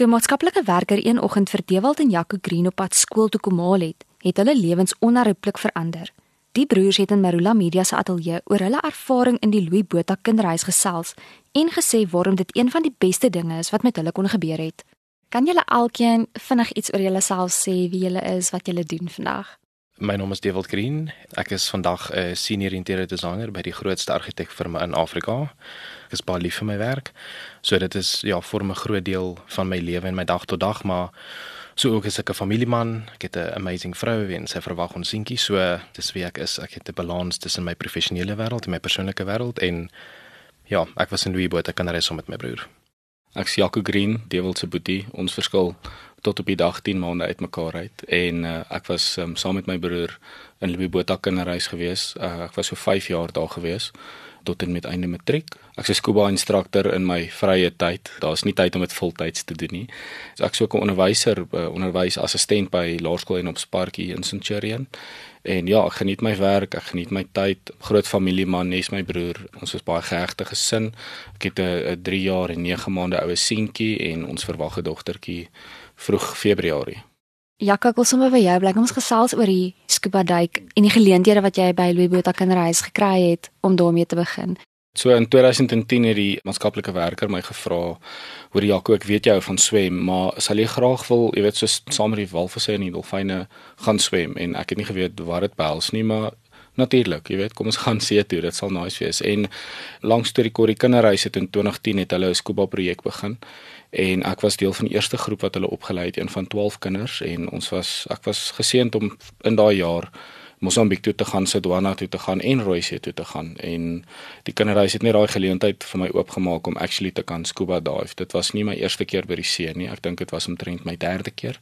Toe maatskaplike werker een oggend vir Dewald en Jaco Green op pad skool toe kom haal het, het hulle lewens onherroepelik verander. Die broers het in Marula Media se ateljee oor hulle ervaring in die Louis Botha kinderhuis gesels en gesê waarom dit een van die beste dinge is wat met hulle kon gebeur het. Kan julle alkeen vinnig iets oor julleself sê, wie julle is, wat julle doen vandag? My naam is Dewald Green. Ek is vandag 'n senior interieur designer by die grootste argitekfirma in Afrika. Ek is baie lief vir my werk. So dit is ja, vorm 'n groot deel van my lewe en my dag tot dag, maar so ook is ek 'n familieman. Ek het 'n amazing vrou en sy verwag ons seentjie. So dis wie ek is. Ek het 'n balans tussen my professionele wêreld en my persoonlike wêreld en ja, ek was in Louis Botha kinderhuis saam met my broer. Ek's Jaco Green, Dewald se boetie. Ons verskil tot op die dag 10 maande uitmekaar uit en uh, ek was um, saam met my broer in Louis Botha kinderhuis gewees. Uh, ek was so 5 jaar daar gewees tot en met einde matriek. Ek's 'n scuba instrukteur in my vrye tyd. Daar's nie tyd om dit voltyds te doen nie. So ek's ook 'n onderwyser, uh, onderwysassistent by Laerskool en op Sparkie in Centurion. En ja, ek geniet my werk, ek geniet my tyd. Groot familieman, nes my broer. Ons is baie gehegte gesin. Ek het 'n 3 jaar en 9 maande oue seentjie en ons verwag 'n dogtertjie vroeg Februarie. Ja, ek wil sommer by jou bly. Ons gesels oor die scuba duik en die geleenthede wat jy by Louis Botha Kinderhuis gekry het om daarmee te begin. So in 2010 het die maatskaplike werker my gevra, "Hoor Jaco, ek weet jy hou van swem, maar sal jy graag wil, jy weet, so saam met die walvisse en die dolfyne gaan swem?" En ek het nie geweet wat dit behels nie, maar natuurlik, jy weet, kom ons gaan see toe, dit sal nice wees. En langs toe die Corrie Kinderhuis het in 2010 het hulle 'n scuba projek begin en ek was deel van die eerste groep wat hulle opgelei het, een van 12 kinders en ons was ek was geseënd om in daai jaar Mosambiek toe te gaan, Sedwana toe te gaan en Rooisee toe te gaan en die kinderhuis het net daai geleentheid vir my oopgemaak om actually te kan scuba dive. Dit was nie my eerste keer by die see nie. Ek dink dit was omtrent my derde keer.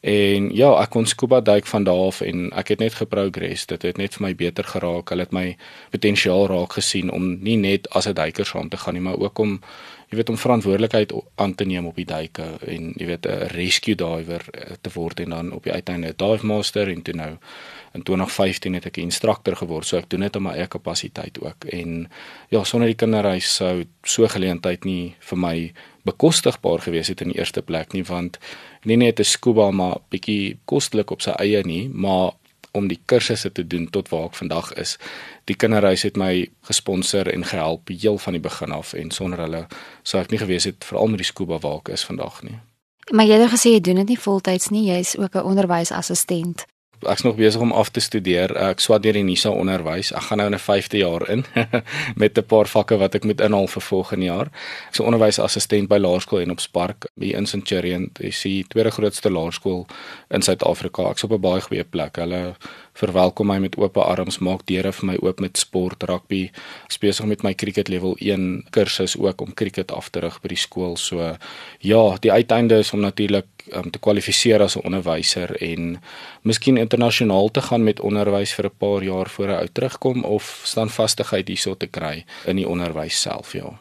En ja, ek kon scuba duik van daar af en ek het net geprogress. Dit het net vir my beter geraak. Hulle het my potensiaal raak gesien om nie net as 'n duiker saam te gaan nie, maar ook om jy weet om verantwoordelikheid aan te neem op die duike en jy weet 'n rescue diver eh, te word en dan op die uiteinde 'n dive master en toe nou in 2015 het ek 'n instrukteur geword. So ek doen dit op my eie kapasiteit ook. En ja, sonder die kinderhuis sou so geleentheid nie vir my bekostigbaar gewees het in die eerste plek nie want nie net 'n scuba maar bietjie kostelik op sy eie nie, maar om die kursusse te doen tot waar ek vandag is. Die kinderhuis het my gesponsor en gehelp heel van die begin af en sonder hulle sou ek nie gewees het veral met die scuba waar ek is vandag nie. Maar jy het gesê jy doen dit nie voltyds nie, jy's ook 'n onderwysassistent ek's nog besig om af te studeer. Ek swat deur die NISA onderwys. Ek gaan nou in 'n 5de jaar in met 'n paar vakke wat ek moet inhaal vir volgende jaar. Ek's 'n onderwysassistent by Laerskool en op Spark by in Centurion. Dis die tweede grootste laerskool in Suid-Afrika. Ek's op 'n baie goeie plek. Hulle verwelkom my met oop arms, maak deure vir my oop met sport, rugby. Besig met my cricket level 1 kursus ook om cricket af te rig by die skool. So ja, die uiteinde is om natuurlik um, te kwalifiseer as 'n onderwyser en miskien internasionaal te gaan met onderwys vir 'n paar jaar voor hy uit terugkom of standvastigheid hierso te kry in die onderwys self, ja.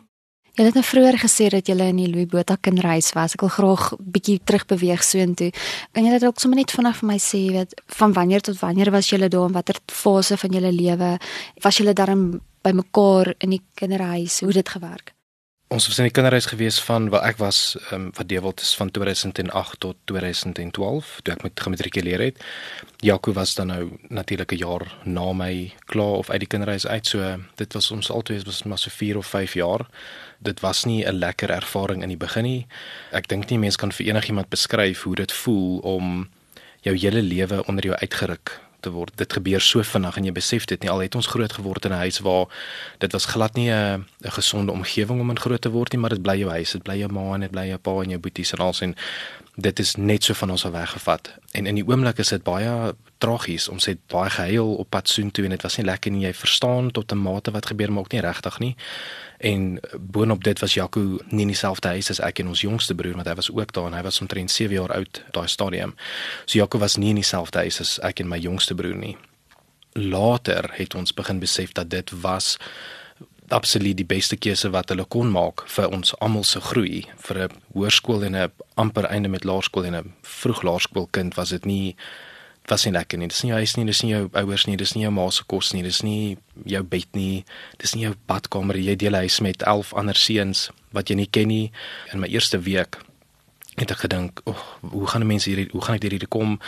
Jy het nou vroeër gesê dat jy in die Louis Botha kinderhuis was. Ek wil graag bietjie terugbeweeg soontoe. Kan jy dit ook sommer net vir my sê, weet, van wanneer tot wanneer was jy daar en watter fase van jou lewe was jy dan by mekaar in die kinderhuis? Hoe het dit gewerk? Ons was in die kinderhuis gewees van waar ek was um, wat Dewald is van 2008 tot 2012 toe ek met gematrikuleer het. Jaco was dan nou natuurlik 'n jaar na my klaar of uit die kinderhuis uit. So dit was ons altyd was maar so 4 of 5 jaar. Dit was nie 'n lekker ervaring in die begin nie. Ek dink nie mense kan vir enigiemand beskryf hoe dit voel om jou hele lewe onder jou uitgeruk te word. Dit gebeur so vinnig en jy besef dit nie al het ons groot geword in 'n huis waar dit was glad nie 'n 'n gesonde omgewing om in groot te word nie, maar dit bly jou huis, dit bly jou ma en dit bly jou pa en jou boeties en alsin. Dit is net so van ons al weggevat. En in die oomblik is dit baie tragies. Ons het baie gehuil op pad soontoe en dit was nie lekker nie. Jy verstaan tot 'n mate wat gebeur maar ook nie regtig nie. En boonop dit was Jaco nie in dieselfde huis as ek en ons jongste broer want hy was ook daar en hy was omtrent 7 jaar oud daai stadium. So Jaco was nie in dieselfde huis as ek en my jongste broer nie. Later het ons begin besef dat dit was absoluut die beste keuse wat hulle kon maak vir ons almal se groei vir 'n hoërskool en 'n amper einde met laerskool en 'n vroeg laerskoolkind was dit nie was nie lekker nie. Dis nie jou huis nie, dis nie jou ouers nie, dis nie jou ma se kos nie, dis nie jou bed nie, dis nie jou badkamer. Jy deel huis met 11 ander seuns wat jy nie ken nie. In my eerste week het ek gedink, "Ag, oh, hoe gaan mense hier hoe gaan ek hierdie kom?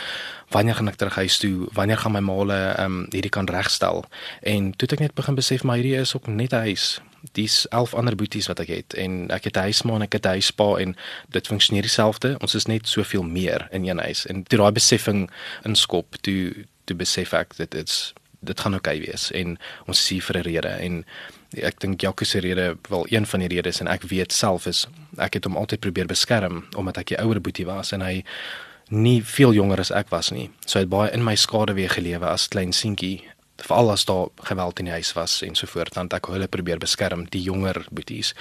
Wanneer gaan ek terug huis toe? Wanneer gaan my maale ehm um, hierdie kan regstel?" En toe het ek net begin besef maar hierdie is ook net 'n huis. Dis 11 ander boeties wat ek het en ek het 'n huisma en ek het 'n huispa en dit funksioneer dieselfde. Ons is net soveel meer in een huis. En toe daai besefing inskop, toe toe besef ek dit is dit gaan oukei okay wees en ons is hier vir 'n rede en ek dink Jacques se rede wel een van die redes en ek weet self is ek het hom altyd probeer beskerm omdat ek die ouer boetie was en hy nie veel jonger as ek was nie. So hy het baie in my skade weer gelewe as klein seentjie veral as daar geweld in die huis was en so voort dan ek hulle probeer beskerm die jonger boeties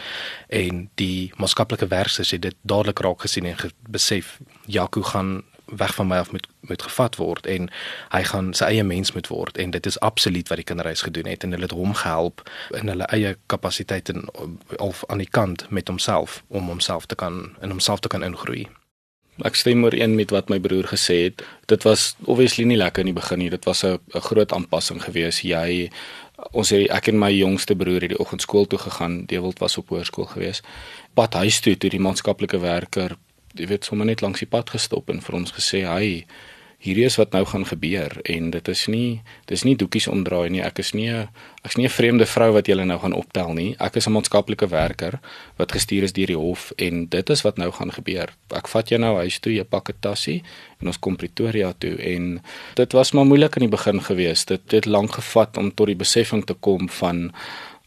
en die maatskaplike werkers het dit dadelik raak gesien en besef Jaco gaan weg van my af moet moet gevat word en hy gaan sy eie mens moet word en dit is absoluut wat die kinderhuis gedoen het en hulle het hom gehelp in hulle eie kapasiteite of aan die kant met homself om homself te kan in homself te kan ingroei. Ek stem ooreen met wat my broer gesê het. Dit was obviously nie lekker in die begin nie. Dit was 'n groot aanpassing geweest. Jy ons het ek en my jongste broer het die oggend skool toe gegaan. Dewald was op hoërskool geweest. Pad huis toe toe die maatskaplike werker jy weet sommer net langs die pad gestop en vir ons gesê hy hierdie is wat nou gaan gebeur en dit is nie dis nie doekies omdraai nie. Ek is nie ek's nie 'n vreemde vrou wat julle nou gaan optel nie. Ek is 'n maatskaplike werker wat gestuur is deur die hof en dit is wat nou gaan gebeur. Ek vat jou nou huis toe jy pak 'n tassie en ons kom Pretoria toe. En dit was maar moeilik in die begin geweest. Dit het lank gevat om tot die besefing te kom van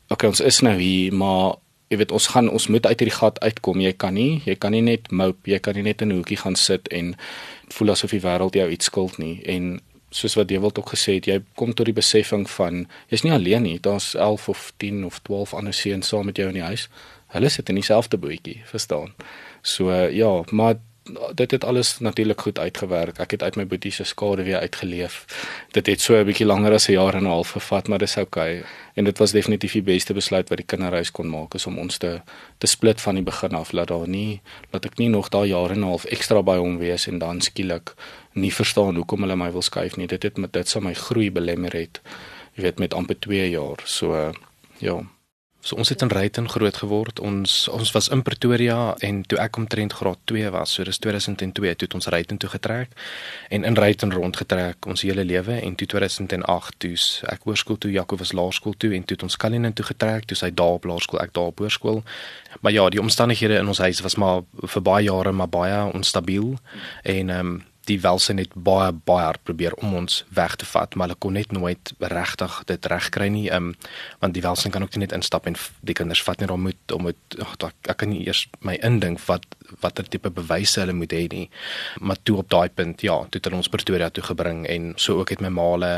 okay ons is nou hier maar jy weet ons gaan ons moet uit hierdie gat uitkom. Jy kan nie jy kan nie net mope jy kan nie net in 'n hoekie gaan sit en voel asof die wêreld jou iets skuld nie. En soos wat Dewald ook gesê het jy kom tot die besefing van jy's nie alleen nie. Daar's 11 of 10 of 12 ander seuns saam met jou in die huis. Hulle sit in dieselfde bootjie verstaan? So ja maar dit het alles natuurlik goed uitgewerk. Ek het uit my boetie se skade weer uitgeleef. Dit het so 'n bietjie langer as 'n jaar en 'n half gevat, maar dis oukei. Okay. En dit was definitief die beste besluit wat die kinderhuis kon maak is om ons te te split van die begin af. Laat daar nie laat ek nie nog daai jaar en 'n half ekstra by hom wees en dan skielik nie verstaan hoekom hulle my wil skuif nie. Dit het met dit sou my groei belemmer het. Jy weet met amper 2 jaar. So ja. So ons het in Ruyten groot geword. Ons ons was in Pretoria en toe ek omtrent graad 2 was, so dis 2002 toe het ons Ruyten toe getrek en in Ruyten rondgetrek ons hele lewe en toe 2008 toe ek hoërskool toe Jaco was laerskool toe en toe het ons Kalinin toe getrek, toe sy daar op laerskool, ek daar op hoërskool. Maar ja, die omstandighede in ons huis was maar vir baie jare maar baie onstabiel en ehm um, die welsyn het baie baie hard probeer om ons weg te vat, maar hulle kon net nooit regtig dit regkry nie. Ehm um, want die welsyn kan ook nie net instap en die kinders vat net om moet om moet ag ek, ek kan nie eers my indink wat watter tipe bewyse hulle moet hê nie. Maar toe op daai punt, ja, toe het hulle ons Pretoria toe gebring en so ook het my maale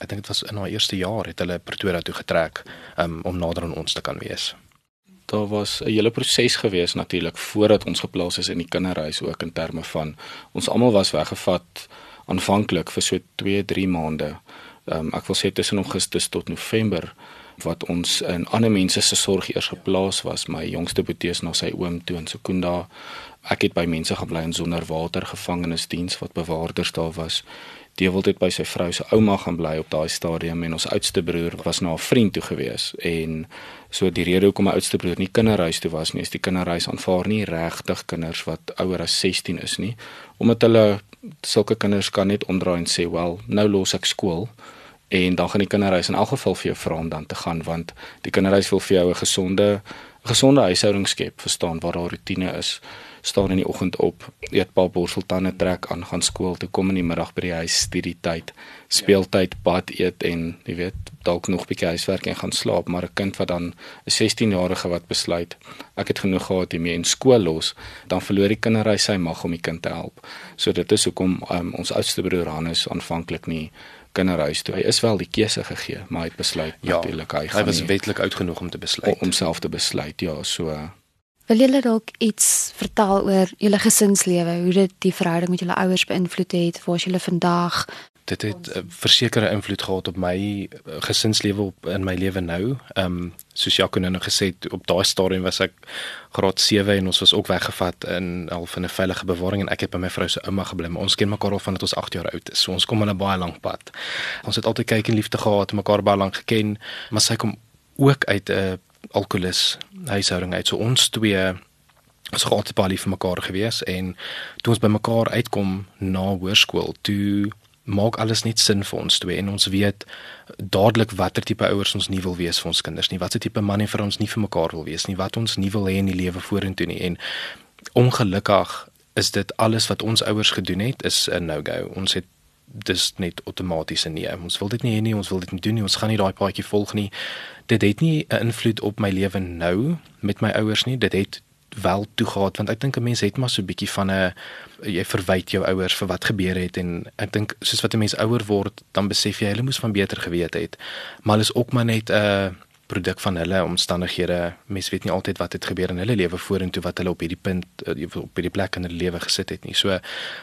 ek dink dit was in haar eerste jaar het hulle Pretoria toe getrek um, om nader aan ons te kan wees daar was 'n hele proses gewees natuurlik voordat ons geplaas is in die kinderhuis ook in terme van ons almal was weggevat aanvanklik vir so 2, 3 maande. Um, ek wil sê tussen Augustus tot November wat ons in ander mense se sorg eers geplaas was. My jongste boetie is na sy oom toe in Sekunda. Ek het by mense gebly in sonderwater gevangenisdiens wat bewaarders daar was. Dewald het by sy vrou se ouma gaan bly op daai stadium en ons oudste broer was na 'n vriend toe gewees en so die rede hoekom my oudste broer nie kinderhuis toe was nie is die kinderhuis aanvaar nie regtig kinders wat ouer as 16 is nie omdat hulle sulke kinders kan net omdraai en sê wel nou los ek skool en dan gaan die kinderhuis in elk geval vir jou vra om dan te gaan want die kinderhuis wil vir jou 'n gesonde gesonde huishouding skep verstaan waar daar rotine is staan in die oggend op, eet paar borseltande trek aan gaan skool toe kom in die middag by die huis studie tyd, speeltyd, bad eet en jy weet dalk nog 'n bietjie huiswerk en gaan slaap, maar 'n kind wat dan 'n 16-jarige wat besluit ek het genoeg gehad hiermee en skool los, dan verloor die kinderhuis sy mag om die kind te help. So dit is hoekom um, ons oudste broer Hannes aanvanklik nie kinderhuis toe. Hy is wel die keuse gegee, maar hy het besluit ja, natuurlik hy, hy was wetlik oud genoeg om te besluit om self te besluit. Ja, so Wil julle dalk iets vertel oor julle gesinslewe, hoe dit die verhouding met julle ouers beïnvloed het, waar julle vandag dit het 'n versekerde invloed gehad op my eh, gesinslewe op in my lewe nou. Ehm um, soos Jaco nou gesê het, op daai stadium was ek graad 7 en ons was ook weggevat in half in 'n veilige bewaring en ek het by my vrou se ouma gebly. Maar ons ken mekaar al vandat ons 8 jaar oud is. So ons kom al 'n baie lank pad. Ons het altyd kyk en liefde gehad, mekaar baie lank geken, maar sy kom ook uit 'n alkoholus huishouding uit. So ons twee ons het altyd baie lief vir mekaar gewees en toe ons by mekaar uitkom na hoërskool, toe maak alles net sin vir ons twee en ons weet dadelik watter tipe ouers ons nie wil wees vir ons kinders nie, watter tipe man en vrou ons nie vir mekaar wil wees nie, wat ons nie wil hê in die lewe vorentoe nie en ongelukkig is dit alles wat ons ouers gedoen het is 'n no-go. Ons het dis net outomaties nee. Ons wil dit nie hê nie, ons wil dit nie doen nie. Ons gaan nie daai paadjie volg nie. Dit het nie 'n invloed op my lewe nou met my ouers nie. Dit het wel toe gehad want ek dink 'n mens het maar so 'n bietjie van 'n jy verwyd jou ouers vir wat gebeur het en ek dink soos wat 'n mens ouer word dan besef jy hulle moes van beter geweet het maar hulle is ook maar net 'n uh, produk van hulle omstandighede mens weet nie altyd wat het gebeur in hulle lewe vorentoe wat hulle op hierdie punt uh, op hierdie plek in hulle lewe gesit het nie so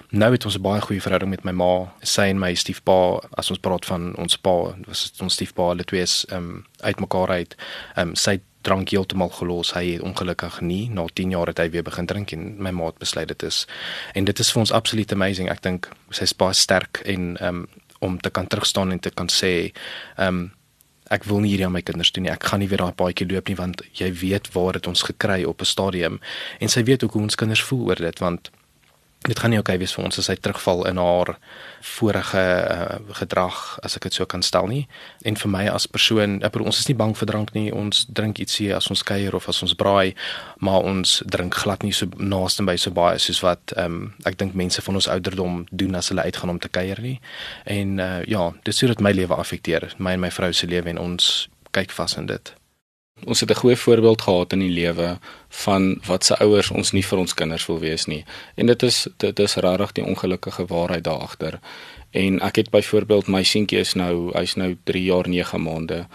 nou het ons 'n baie goeie verhouding met my ma sy en my stiefpa as ons praat van ons pa was ons stiefpa hulle twee is um, uitmekaar uit um, sy drank heeltemal gelos. Hy het ongelukkig nie na 10 jaar het hy weer begin drink en my maat besluit dit is en dit is vir ons absoluut amazing. Ek dink sy is baie sterk en um, om te kan terugstaan en te kan sê ehm um, ek wil nie hierdie aan my kinders doen nie. Ek gaan nie weer daai paadjie loop nie want jy weet waar dit ons gekry op 'n stadium en sy weet hoe ons kinders voel oor dit want dit gaan nie oukei okay wees vir ons as hy terugval in haar vorige uh, gedrag as ek dit so kan stel nie. En vir my as persoon ek bedoel ons is nie bang vir drank nie. Ons drink ietsie as ons kuier of as ons braai maar ons drink glad nie so naaste by so baie soos wat um, ek dink mense van ons ouderdom doen as hulle uitgaan om te kuier nie. En uh, ja dis hoe dit my lewe affekteer my en my vrou se lewe en ons kyk vas in dit ons het 'n goeie voorbeeld gehad in die lewe van wat se ouers ons nie vir ons kinders wil wees nie. En dit is dit is regtig die ongelukkige waarheid daar agter. En ek het byvoorbeeld my seentjie is nou hy's nou 3 jaar 9 maande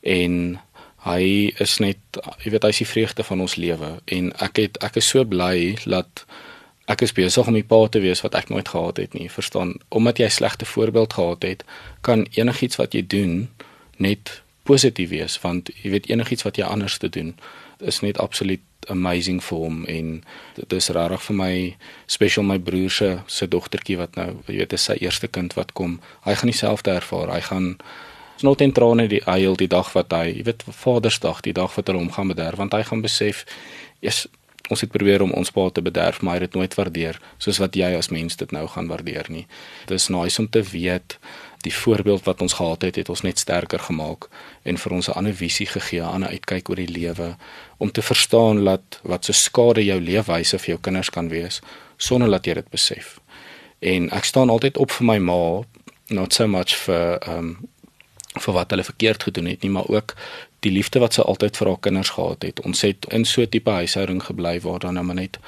en hy is net jy weet hy's die vreugde van ons lewe en ek het ek is so bly dat ek is besig om die pa te wees wat ek nooit gehad het nie. Verstaan? Omdat jy 'n slegte voorbeeld gehad het, kan enigiets wat jy doen net positief wees want jy weet enigiets wat jy anders te doen is net absoluut amazing vir hom en dit is regtig vir my special my broer se se dogtertjie wat nou jy weet is sy eerste kind wat kom. Hy gaan dieselfde ervaar. Hy gaan snot en trane die huil die dag wat hy jy weet Vadersdag die dag wat hulle hom gaan bederf want hy gaan besef is ons het probeer om ons pa te bederf maar hy het dit nooit waardeer soos wat jy as mens dit nou gaan waardeer nie. Dis nice om te weet die voorbeeld wat ons gehad het, het ons net sterker gemaak en vir ons 'n ander visie gegee, 'n ander uitkyk oor die lewe om te verstaan dat wat so skade jou leefwyse vir jou kinders kan wees sonder dat jy dit besef. En ek staan altyd op vir my ma, not so much vir ehm um, vir wat hulle verkeerd gedoen het nie, maar ook die liefde wat sy altyd vir haar kinders gehad het. Ons het in so 'n tipe huishouding gebly waar dan nou net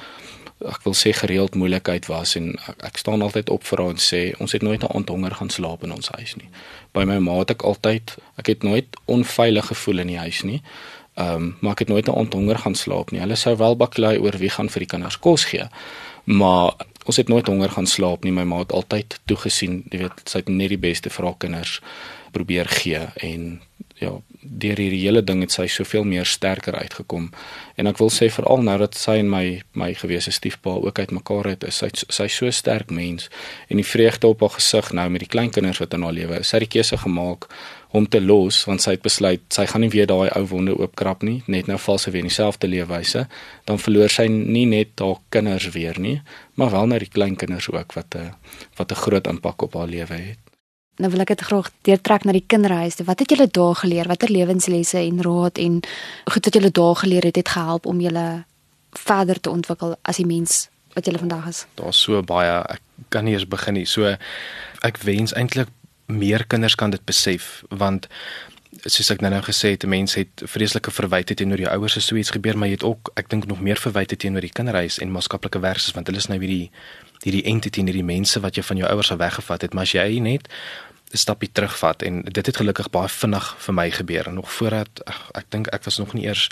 ek wil sê gereeld moeilikheid was en ek, ek staan altyd op vir haar en sê ons het nooit 'n aand honger gaan slaap in ons huis nie. By my ma het ek altyd ek het nooit onveilig gevoel in die huis nie. Ehm um, maar ek het nooit 'n aand honger gaan slaap nie. Hulle sou wel baklei oor wie gaan vir die kinders kos gee. Maar ons het nooit honger gaan slaap nie. My ma het altyd toegesien, jy weet, sy het net die beste vir haar kinders probeer gee en ja, deur hierdie hele ding het sy soveel meer sterker uitgekom. En ek wil sê veral nou dat sy en my my gewese stiefpa ook uitmekaar het, is sy sy so sterk mens en die vreugde op haar gesig nou met die kleinkinders wat in haar lewe is. Sy het die keuse gemaak om te los want sy het besluit sy gaan nie weer daai ou wonde oopkrap nie, net nou val sy weer in dieselfde leefwyse. Dan verloor sy nie net haar kinders weer nie, maar wel nou die kleinkinders ook wat 'n wat 'n groot impak op haar lewe het. Nou wil ek dit graag deurtrek na die kinderhuis. Wat het julle daar geleer? Watter lewenslesse en raad en goed wat julle daar geleer het het gehelp om julle verder te ontwikkel as die mens wat julle vandag is? Daar's so baie. Ek kan nie eens begin nie. So ek wens eintlik meer kinders kan dit besef want soos ek nou-nou gesê het, mense het vreeslike verwyte teenoor jou ouers as so iets gebeur, maar jy het ook ek dink nog meer verwyte teenoor die kinderhuis en maatskaplike werkers want hulle is nou hierdie hierdie entiteit en hierdie mense wat jy van jou ouers af weggevat het, maar as jy net 'n stapie terugvat en dit het gelukkig baie vinnig vir my gebeur en nog voordat ach, ek dink ek was nog nie eers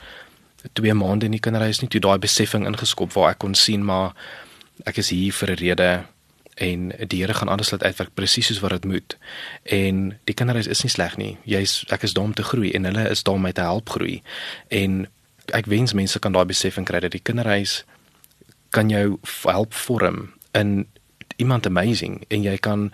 2 maande in die kinderhuis nie toe daai besefing ingeskop waar ek kon sien maar ek is hier vir 'n rede en die Here gaan alles laat uitwerk presies soos wat dit moet. En die kinderhuis is nie sleg nie. Jy's ek is daar om te groei en hulle is daar om my te help groei. En ek wens mense kan daai besefing kry dat die kinderhuis kan jou help vorm in iemand amazing en jy kan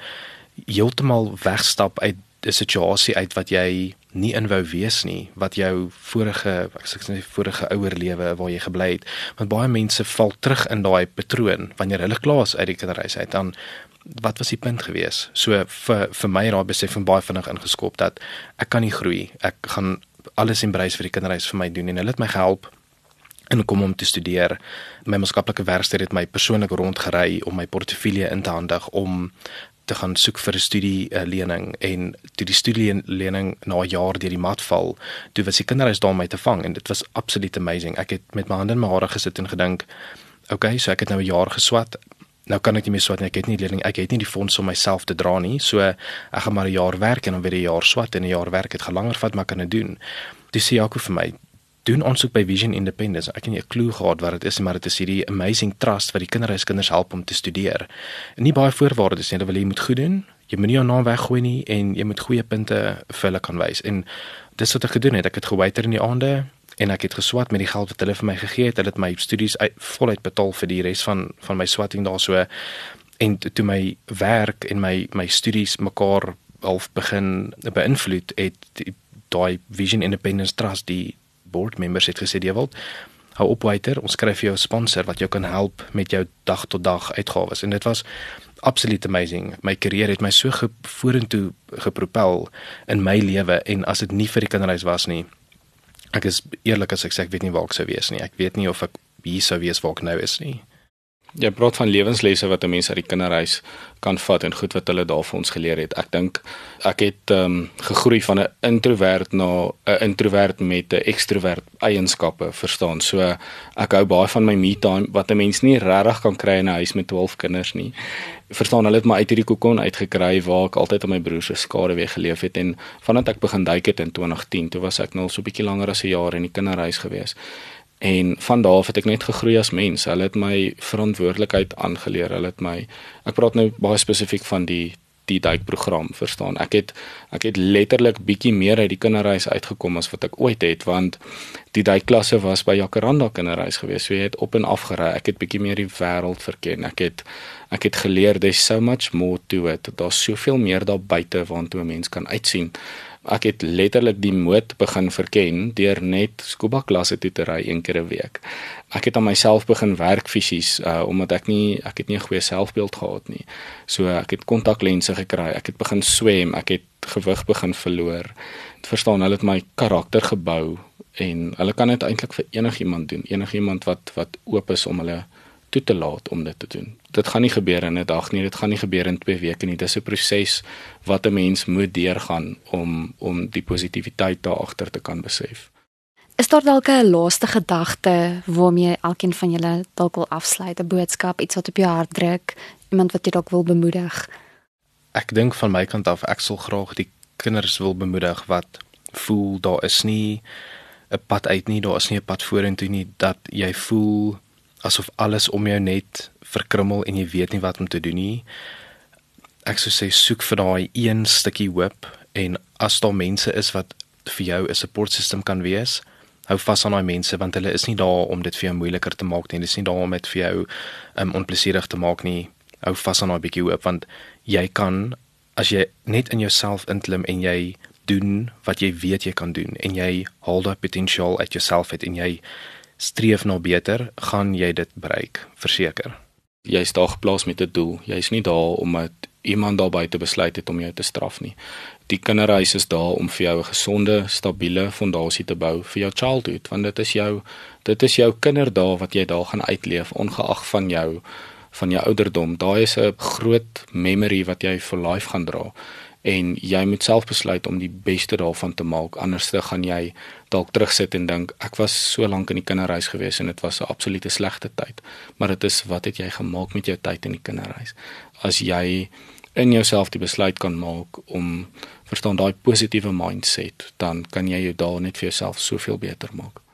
heeltemal wegstap uit 'n situasie uit wat jy nie in wou wees nie, wat jou vorige, ek sê vorige ouer lewe waar jy gebly het, want baie mense val terug in daai patroon wanneer hulle klaar is uit die kinderhuis uit dan wat was die punt gewees? So vir vir my raai besef van baie vinnig ingeskop dat ek kan nie groei. Ek gaan alles embrace vir die kinderhuis vir my doen en hulle het my gehelp en kom om te studeer. My maatskaplike werkster het my persoonlik rondgery om my portefeulje in te handig om te gaan soek vir 'n studie lening en toe die studie lening na 'n jaar deur die mat val, toe was die kinderhuis daar om my te vang en dit was absoluut amazing. Ek het met my hande in my hare gesit en gedink, "Oké, okay, so ek het nou 'n jaar geswat nou kan ek nie meer swat nie. Ek het nie leerling, ek het nie die fonds om myself te dra nie. So ek gaan maar 'n jaar werk en dan weer 'n jaar swat en 'n jaar werk. Dit gaan langer vat, maar kan dit doen. Dis Jaco vir my, doen aansoek by Vision Independence. Ek het nie 'n klou gehad wat dit is nie, maar dit is hierdie amazing trust wat die kinderhuiskinders help om te studeer. En nie baie voorwaardes nie, hulle wil jy moet goed doen. Jy moenie jou naam weggooi nie en jy moet goeie punte vir hulle kan wys. En dis wat ek gedoen het. Ek het gewaiter in die aande en ek het geswat met die geld wat hulle vir my gegee het. Hulle het my studies uit, voluit betaal vir die res van van my swatting daarso en toe my werk en my my studies mekaar half begin beïnvloed het daai Vision Independence Trust die board members het gesê wil hou op weiter ons skryf vir jou 'n sponsor wat jou kan help met jou dag tot dag uitgawes en dit was absoluut amazing my karier het my so vorentoe gepropel in my lewe en as dit nie vir die kinderhuis was nie ek is eerlik as ek sê ek weet nie waar ek sou wees nie. Ek weet nie of ek hier sou wees waar ek nou is nie. Jy praat van lewenslesse wat 'n mens uit die kinderhuis kan vat en goed wat hulle daar vir ons geleer het. Ek dink ek het ehm um, gegroei van 'n introvert na 'n introvert met 'n ekstrovert eienskappe, verstaan. So ek hou baie van my me time wat 'n mens nie regtig kan kry in 'n huis met 12 kinders nie. Verstaan, hulle het my uit hierdie kokon uitgekry waar ek altyd aan my broer se skare weer geleef het en vandat ek begin duik het in 2010, toe was ek nou so 'n bietjie langer as 'n jaar in die kinderhuis gewees. En van daar af het ek net gegroei as mens. Hulle het my verantwoordelikheid aangeleer. Hulle het my ek praat nou baie spesifiek van die die duikprogram, verstaan. Ek het ek het letterlik bietjie meer uit die kinderreis uitgekom as wat ek ooit het want die duikklasse was by Jacaranda kinderreis gewees. So jy het op en af gery. Ek het bietjie meer die wêreld verken. Ek het ek het geleer there's so much more to it. Daar's soveel meer daar buite waartoe 'n mens kan uitsien ek het letterlik die moed begin verken deur net scuba klasse toe te ry een keer 'n week. Ek het aan myself begin werk fisies uh omdat ek nie ek het nie 'n goeie selfbeeld gehad nie. So ek het kontaklense gekry, ek het begin swem, ek het gewig begin verloor. Verstaan, hulle het my karakter gebou en hulle kan dit eintlik vir enigiemand doen, enigiemand wat wat oop is om hulle toe te laat om dit te doen. Dit gaan nie gebeur in 'n dag nie, dit gaan nie gebeur in 2 weke nie. Dis 'n proses wat 'n mens moet deurgaan om om die positiwiteit daar agter te kan besef. Is daar dalk 'n laaste gedagte waarmee elkeen van julle dalk wil afsluit, 'n boodskap, iets wat op jou hart druk, iemand wat jy dalk wil bemoedig? Ek dink van my kant af ek sal graag die kinders wil bemoedig wat voel daar is nie 'n pad uit nie, daar is nie 'n pad vorentoe nie dat jy voel asof alles om jou net verkrummel en jy weet nie wat om te doen nie. Ek sou sê soek vir daai een stukkie hoop en as daar mense is wat vir jou 'n support system kan wees, hou vas aan daai mense want hulle is nie daar om dit vir jou moeiliker te maak nie. Hulle is nie daar om dit vir jou um, onplesierig te maak nie. Hou vas aan daai bietjie hoop want jy kan as jy net in jouself inklim en jy doen wat jy weet jy kan doen en jy haal daai potensiaal uit jouself uit en jy streef na beter, gaan jy dit bereik, verseker. Jy is daar geplaas met 'n doel. Jy is nie daar om met iemand daar buite besluit het om jou te straf nie. Die kinderhuis is daar om vir jou 'n gesonde, stabiele fondasie te bou vir jou childhood, want dit is jou dit is jou kinderdae wat jy daar gaan uitleef ongeag van jou van jou ouderdom. Daai is 'n groot memory wat jy vir life gaan dra en jy moet self besluit om die beste daarvan te maak anders dan gaan jy dalk terugsit en dink ek was so lank in die kinderhuis gewees en dit was 'n absolute slegte tyd maar dit is wat het jy gemaak met jou tyd in die kinderhuis? As jy in jouself die besluit kan maak om verstaan daai positiewe mindset dan kan jy jou daar net vir jouself soveel beter maak